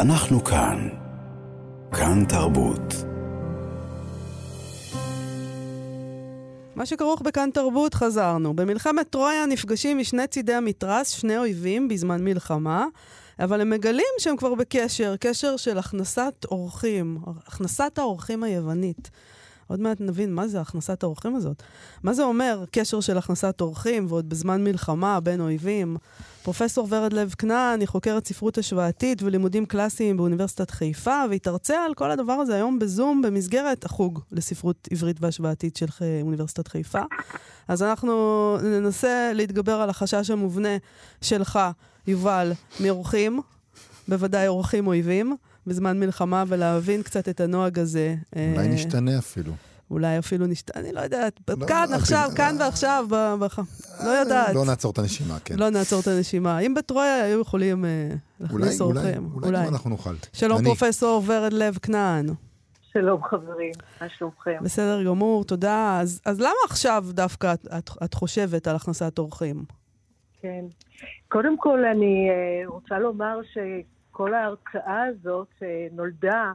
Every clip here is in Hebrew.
אנחנו כאן. כאן תרבות. מה שכרוך בכאן תרבות חזרנו. במלחמת טרויה נפגשים משני צידי המתרס שני אויבים בזמן מלחמה, אבל הם מגלים שהם כבר בקשר, קשר של הכנסת אורחים, הכנסת האורחים היוונית. עוד מעט נבין מה זה הכנסת האורחים הזאת. מה זה אומר קשר של הכנסת אורחים, ועוד בזמן מלחמה בין אויבים? פרופסור ורד לב כנען היא חוקרת ספרות השוואתית ולימודים קלאסיים באוניברסיטת חיפה, והיא תרצה על כל הדבר הזה היום בזום במסגרת החוג לספרות עברית והשוואתית של אוניברסיטת חיפה. אז אנחנו ננסה להתגבר על החשש המובנה שלך, יובל, מאורחים, בוודאי אורחים אויבים. בזמן מלחמה ולהבין קצת את הנוהג הזה. אולי אה, נשתנה אפילו. אולי אפילו נשתנה, אני לא יודעת. לא, כאן, לא, עכשיו, לא, כאן ועכשיו, לא יודעת. לא נעצור את הנשימה, כן. לא נעצור את הנשימה. אם בטרויה היו יכולים אה, להכניס אורחים. אולי, אולי אנחנו נוכל. שלום, פרופסור ורד לב כנען. שלום חברים, מה שלומכם? בסדר גמור, תודה. אז, אז למה עכשיו דווקא את, את, את חושבת על הכנסת אורחים? כן. קודם כל, אני uh, רוצה לומר ש... כל ההרצאה הזאת אה, נולדה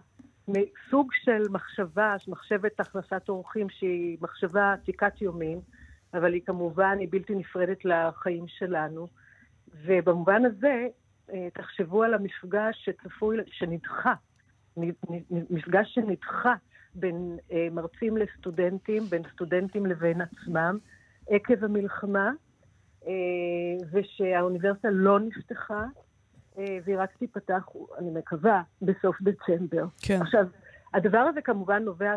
מסוג של מחשבה, מחשבת הכנסת אורחים שהיא מחשבה עתיקת יומין, אבל היא כמובן, היא בלתי נפרדת לחיים שלנו. ובמובן הזה, אה, תחשבו על המפגש שצפוי, שנדחה, מפגש שנדחה בין אה, מרצים לסטודנטים, בין סטודנטים לבין עצמם, עקב המלחמה, ושהאוניברסיטה לא נפתחה, אה, והיא רק תיפתח, אני מקווה, בסוף דצמבר. כן. עכשיו, הדבר הזה כמובן נובע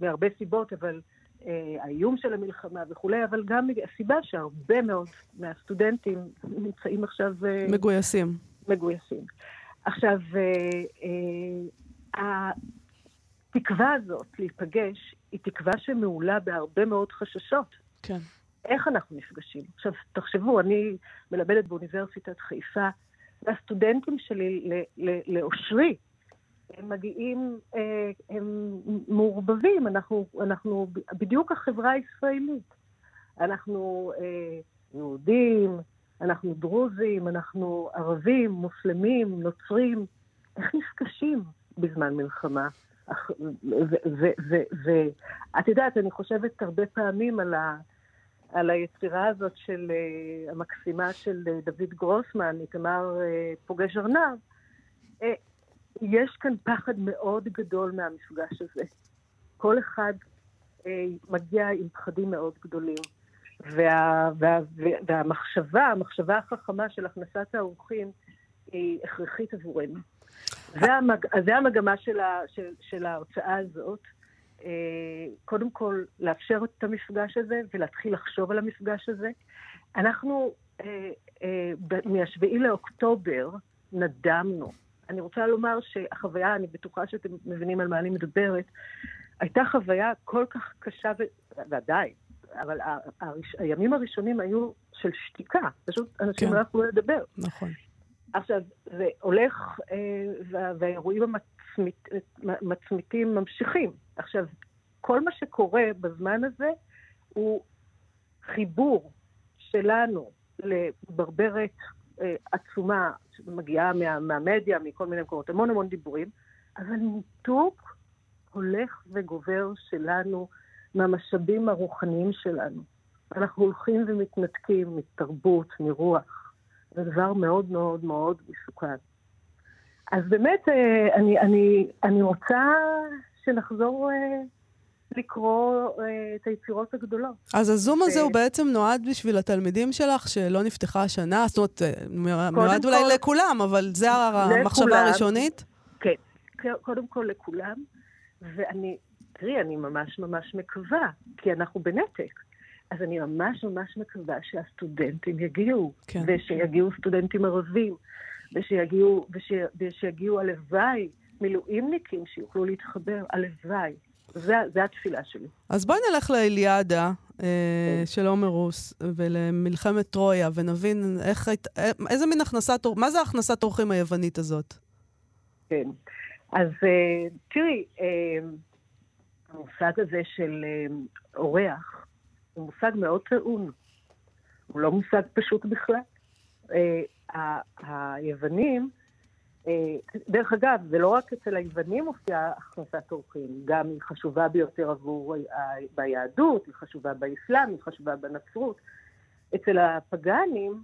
מהרבה סיבות, אבל אה, האיום של המלחמה וכולי, אבל גם הסיבה שהרבה מאוד מהסטודנטים נמצאים עכשיו... אה, מגויסים. מגויסים. עכשיו, אה, אה, התקווה הזאת להיפגש היא תקווה שמעולה בהרבה מאוד חששות. כן. איך אנחנו נפגשים? עכשיו, תחשבו, אני מלמדת באוניברסיטת חיפה והסטודנטים שלי לאושרי, הם מגיעים, אה, הם מעורבבים, אנחנו, אנחנו בדיוק החברה הישראלית. אנחנו אה, יהודים, אנחנו דרוזים, אנחנו ערבים, מוסלמים, נוצרים. איך נפגשים בזמן מלחמה? ואת יודעת, אני חושבת הרבה פעמים על, ה, על היצירה הזאת של, uh, המקסימה של uh, דוד גרוסמן, איתמר uh, פוגש ארנב, יש כאן פחד מאוד גדול מהמפגש הזה. כל אחד מגיע עם פחדים מאוד גדולים. וה, וה, וה, והמחשבה, המחשבה החכמה של הכנסת האורחים היא הכרחית עבורנו. זה, המג, זה המגמה של, ה, של, של ההוצאה הזאת. אה, קודם כל לאפשר את המפגש הזה ולהתחיל לחשוב על המפגש הזה. אנחנו אה, אה, מ-7 לאוקטובר נדמנו. אני רוצה לומר שהחוויה, אני בטוחה שאתם מבינים על מה אני מדברת, הייתה חוויה כל כך קשה, ו... ועדיין, אבל הראש... הימים הראשונים היו של שתיקה, פשוט אנשים כן. לא יכלו לדבר. נכון. עכשיו, זה הולך, והאירועים המצמיתים ממשיכים. עכשיו, כל מה שקורה בזמן הזה הוא חיבור שלנו לברברת אה, עצומה שמגיעה מה, מהמדיה, מכל מיני מקומות, המון המון דיבורים, אבל ניתוק הולך וגובר שלנו מהמשאבים הרוחניים שלנו. אנחנו הולכים ומתנתקים מתרבות, מרוח. זה דבר מאוד מאוד מאוד מסוכן. אז באמת, אה, אני, אני, אני רוצה שנחזור אה, לקרוא אה, את היצירות הגדולות. אז הזום הזה הוא בעצם נועד בשביל התלמידים שלך שלא נפתחה השנה? זאת אומרת, נועד אולי כל... לכולם, אבל זה המחשבה. הראשונית? כן, קודם כל לכולם. ואני, תראי, אני ממש ממש מקווה, כי אנחנו בנתק. אז אני ממש ממש מקווה שהסטודנטים יגיעו, כן. ושיגיעו סטודנטים ערבים. ושיגיעו, וש, ושיגיעו הלוואי מילואימניקים שיוכלו להתחבר, הלוואי. זו התפילה שלי. אז בואי נלך לאליאדה אה, כן. של עומר רוס ולמלחמת טרויה, ונבין איך, אה, איזה מין הכנסת, מה זה הכנסת אורחים היוונית הזאת? כן. אז אה, תראי, אה, המושג הזה של אה, אורח הוא מושג מאוד טעון. הוא לא מושג פשוט בכלל. אה, היוונים אה, דרך אגב, זה לא רק אצל היוונים מופיעה הכנסת אורחים, גם היא חשובה ביותר עבור ביהדות, היא חשובה באסלאם, היא חשובה בנצרות. אצל הפגאנים,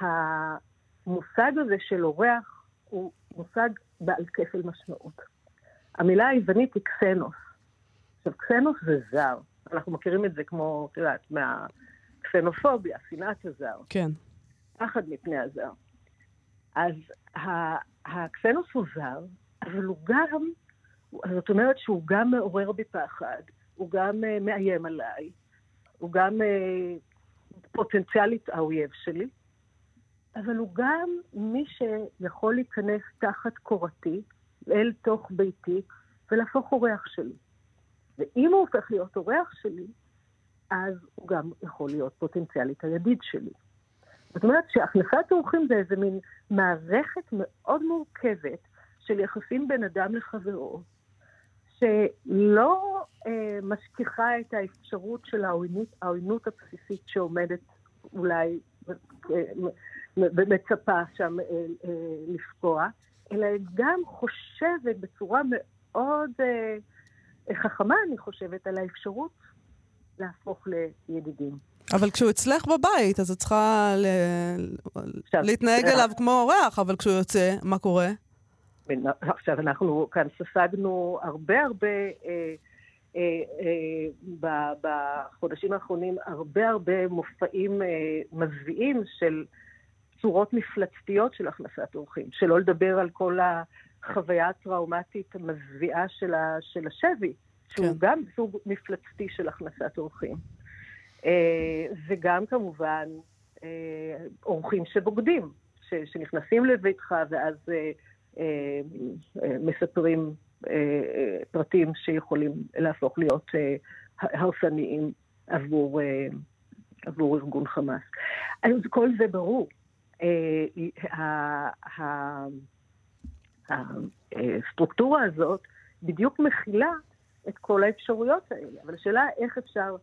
המושג הזה של אורח הוא מושג בעל כפל משמעות. המילה היוונית היא קסנוס. עכשיו, קסנוס זה זר. אנחנו מכירים את זה כמו, את יודעת, מהקסנופוביה, שנאת הזר. כן. פחד מפני הזר. אז הקסנוס הוא זר, אבל הוא גם, זאת אומרת שהוא גם מעורר בי פחד, הוא גם uh, מאיים עליי, הוא גם uh, פוטנציאלית האויב שלי, אבל הוא גם מי שיכול להיכנס תחת קורתי, אל תוך ביתי, ולהפוך אורח שלי. ואם הוא הופך להיות אורח שלי, אז הוא גם יכול להיות פוטנציאלית הידיד שלי. זאת אומרת שהכנסת אורחים זה איזה מין מערכת מאוד מורכבת של יחסים בין אדם לחברו, שלא אה, משכיחה את האפשרות של העוינות, העוינות הבסיסית שעומדת אולי אה, ומצפה שם אה, אה, לפקוע, אלא גם חושבת בצורה מאוד אה, חכמה, אני חושבת, על האפשרות להפוך לידידים. אבל כשהוא אצלך בבית, אז את צריכה ל... עכשיו, להתנהג אליו כמו אורח, אבל כשהוא יוצא, מה קורה? עכשיו, אנחנו כאן ספגנו הרבה הרבה, אה, אה, אה, בחודשים האחרונים, הרבה הרבה מופעים אה, מזוויעים של צורות מפלצתיות של הכנסת אורחים. שלא לדבר על כל החוויה הטראומטית המזוויעה של, של השבי, שהוא כן. גם סוג מפלצתי של הכנסת אורחים. אה, וגם כמובן אה, אורחים שבוגדים, ש, שנכנסים לביתך ואז אה, מספרים פרטים שיכולים להפוך להיות הרסניים עבור, עבור ארגון חמאס. אז כל זה ברור. הסטרוקטורה הזאת בדיוק מכילה את כל האפשרויות האלה, אבל השאלה איך אפשר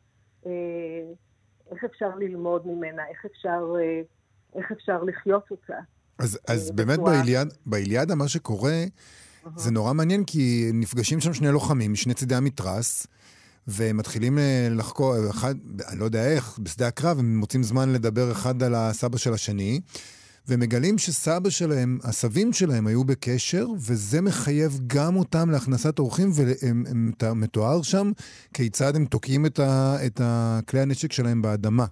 איך אפשר ללמוד ממנה, איך אפשר, אה, איך אפשר לחיות אותה. אז, אה, אז באמת באיליאד, באיליאדה מה שקורה, uh-huh. זה נורא מעניין, כי נפגשים שם שני לוחמים משני צידי המתרס, ומתחילים לחקור, אחד, אני לא יודע איך, בשדה הקרב, הם מוצאים זמן לדבר אחד על הסבא של השני. ומגלים שסבא שלהם, הסבים שלהם היו בקשר, וזה מחייב גם אותם להכנסת אורחים, ומתואר שם כיצד הם תוקעים את, ה, את כלי הנשק שלהם באדמה.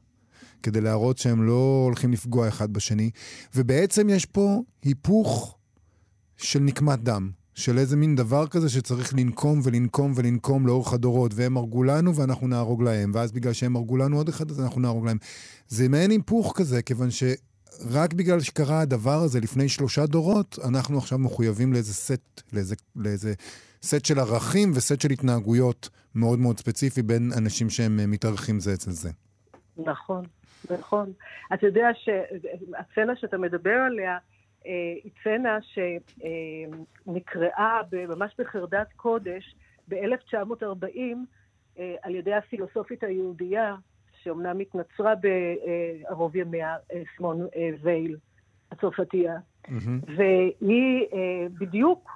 כדי להראות שהם לא הולכים לפגוע אחד בשני. ובעצם יש פה היפוך של נקמת דם. של איזה מין דבר כזה שצריך לנקום ולנקום ולנקום לאורך הדורות, והם הרגו לנו ואנחנו נהרוג להם, ואז בגלל שהם הרגו לנו עוד אחד אז אנחנו נהרוג להם. זה מעין היפוך כזה, כיוון ש... רק בגלל שקרה הדבר הזה לפני שלושה דורות, אנחנו עכשיו מחויבים לאיזה סט, לאיזה, לאיזה סט של ערכים וסט של התנהגויות מאוד מאוד ספציפי בין אנשים שהם אה, מתארחים זה אצל זה. נכון, נכון. אתה יודע שהסצנה שאתה מדבר עליה, אה, היא סצנה שנקראה ממש בחרדת קודש ב-1940 אה, על ידי הפילוסופית היהודייה שאומנם התנצרה בערוב ימיה, אה, סימון אה, וייל הצרפתייה. Mm-hmm. והיא אה, בדיוק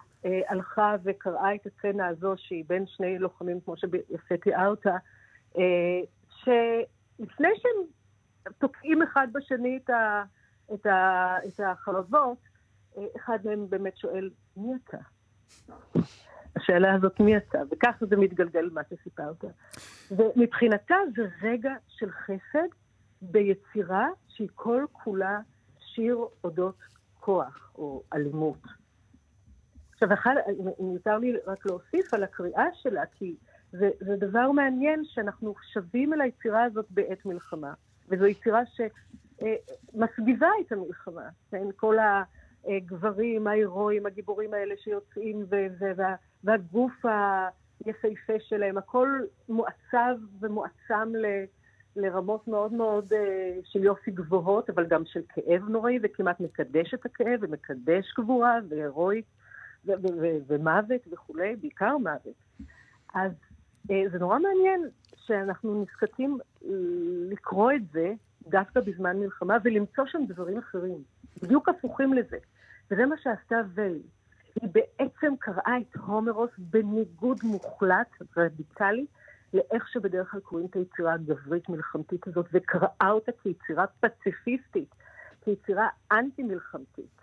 הלכה וקראה את הסצנה הזו, שהיא בין שני לוחמים, כמו שיפה תיארת, שלפני שהם תוקעים אחד בשני את, ה, את, ה, את החרבות, אחד מהם באמת שואל, מי אתה? השאלה הזאת מי אתה, וככה זה מתגלגל מה שסיפרת. ומבחינתה זה רגע של חסד ביצירה שהיא כל כולה שיר אודות כוח או אלימות. עכשיו, אחד, מותר לי רק להוסיף על הקריאה שלה, כי זה, זה דבר מעניין שאנחנו שבים אל היצירה הזאת בעת מלחמה, וזו יצירה שמסגיבה את המלחמה, כן? כל הגברים ההירואיים, הגיבורים האלה שיוצאים, וה, והגוף היפהפה שלהם, הכל מועצב ומועצם ל... לרמות מאוד מאוד uh, של יופי גבוהות, אבל גם של כאב נוראי, וכמעט מקדש את הכאב, ומקדש גבורה, והירואי, ומוות וכולי, בעיקר מוות. אז uh, זה נורא מעניין שאנחנו נזקקים לקרוא את זה דווקא בזמן מלחמה, ולמצוא שם דברים אחרים, בדיוק הפוכים לזה. וזה מה שעשתה וייל. היא בעצם קראה את הומרוס בניגוד מוחלט, רדיקלי, לאיך שבדרך כלל קוראים את היצירה הגברית מלחמתית הזאת, וקראה אותה כיצירה פציפיסטית, כיצירה אנטי-מלחמתית.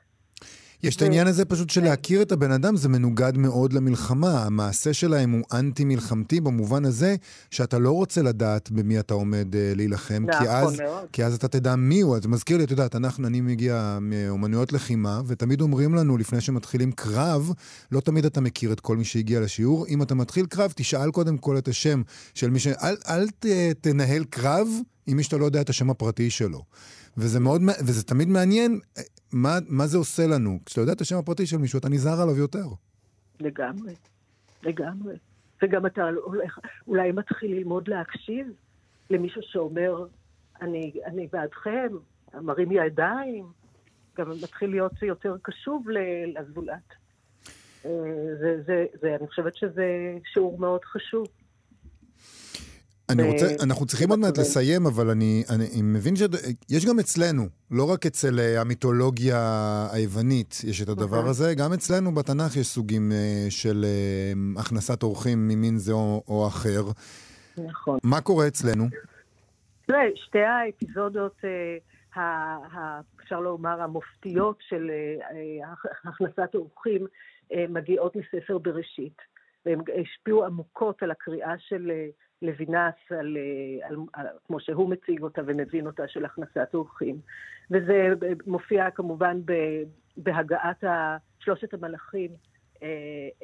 יש את העניין הזה פשוט של להכיר את הבן אדם, זה מנוגד מאוד למלחמה. המעשה שלהם הוא אנטי-מלחמתי במובן הזה שאתה לא רוצה לדעת במי אתה עומד uh, להילחם, כי נכון אז, כי אז אתה תדע מי הוא. זה מזכיר לי, את יודעת, אנחנו, אני מגיע מאומנויות לחימה, ותמיד אומרים לנו לפני שמתחילים קרב, לא תמיד אתה מכיר את כל מי שהגיע לשיעור. אם אתה מתחיל קרב, תשאל קודם כל את השם של מי ש... אל, אל ת, תנהל קרב עם מי שאתה לא יודע את השם הפרטי שלו. וזה מאוד, וזה תמיד מעניין מה, מה זה עושה לנו? כשאתה יודע את השם הפרטי של מישהו, אתה נזהר עליו יותר. לגמרי, לגמרי. וגם אתה הולך, אולי מתחיל ללמוד להקשיב למישהו שאומר, אני, אני בעדכם, מרים ידיים, גם מתחיל להיות יותר קשוב לזולת. אה, זה, זה, זה, אני חושבת שזה שיעור מאוד חשוב. אני רוצה, אנחנו צריכים עוד מעט לסיים, אבל אני, אני מבין שיש גם אצלנו, לא רק אצל אה, המיתולוגיה היוונית יש את הדבר אוקיי. הזה, גם אצלנו בתנ"ך יש סוגים אה, של אה, הכנסת אורחים ממין זה או, או אחר. נכון. מה קורה אצלנו? תראה, שתי האפיזודות, אפשר לומר, המופתיות של הכנסת אורחים, מגיעות מספר בראשית. והן השפיעו עמוקות על הקריאה של לוינס, על, על, על, כמו שהוא מציג אותה ומבין אותה, של הכנסת אורחים. וזה מופיע כמובן בהגעת שלושת המלאכים אה,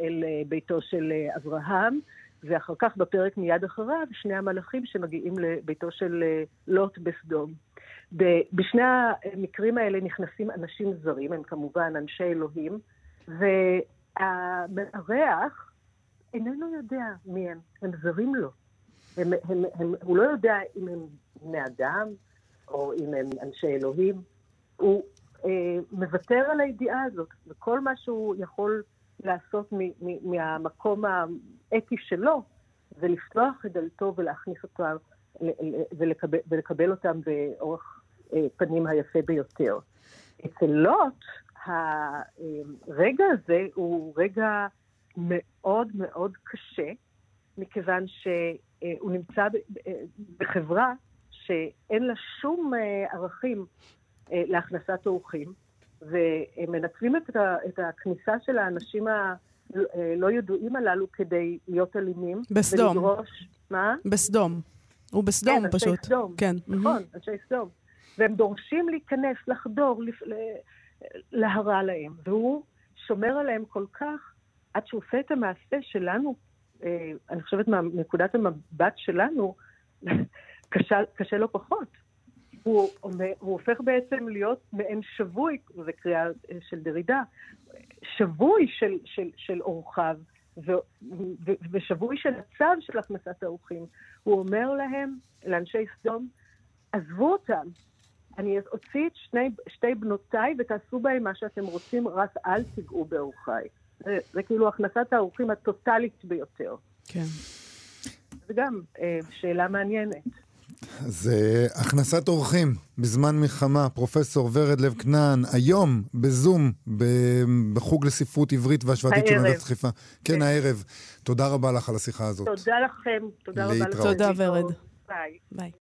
אל ביתו של אברהם, ואחר כך בפרק מיד אחריו, שני המלאכים שמגיעים לביתו של לוט בסדום. בשני המקרים האלה נכנסים אנשים זרים, הם כמובן אנשי אלוהים, והמארח איננו יודע מי הם, הם זרים לו. הם, הם, הם, הוא לא יודע אם הם בני אדם או אם הם אנשי אלוהים. הוא אה, מוותר על הידיעה הזאת, וכל מה שהוא יכול לעשות מ, מ, מהמקום האתי שלו, זה לפתוח את דלתו ולהכניס אותם ולקבל, ולקבל אותם באורח אה, פנים היפה ביותר. אצל לוט, הרגע הזה הוא רגע מאוד מאוד קשה, מכיוון ש... אה, הוא נמצא אה, בחברה שאין לה שום אה, ערכים להכנסת אורחים, והם מנצלים את הכניסה של האנשים הלא ידועים הללו כדי להיות אלימים. בסדום. ולדרוש... מה? בסדום. הוא בסדום כן, פשוט. אנשי סדום. כן. נכון, mm-hmm. אנשי סדום. והם דורשים להיכנס, לחדור, לפ... להרע להם. והוא שומר עליהם כל כך, עד שהוא עושה את המעשה שלנו אה, אני חושבת מנקודת המבט שלנו, קשה, קשה לו פחות. הוא, הוא הופך בעצם להיות מעין שבוי, זו קריאה אה, של דרידה, שבוי של, של, של אורחיו, ושבוי של הצו של הכנסת האורחים. הוא אומר להם, לאנשי סדום, עזבו אותם, אני אוציא את שני, שתי בנותיי ותעשו בהם מה שאתם רוצים, רק אל תיגעו באורחיי. זה, זה כאילו הכנסת האורחים הטוטלית ביותר. כן. זה גם אה, שאלה מעניינת. זה הכנסת אורחים בזמן מלחמה, פרופסור ורד לב כנען, היום בזום, בחוג לספרות עברית והשוואתית של אוניברסיטת חיפה. כן, כן, הערב. תודה רבה לך על השיחה הזאת. תודה לכם, תודה רבה לכם. תודה ורד. ביי. ביי.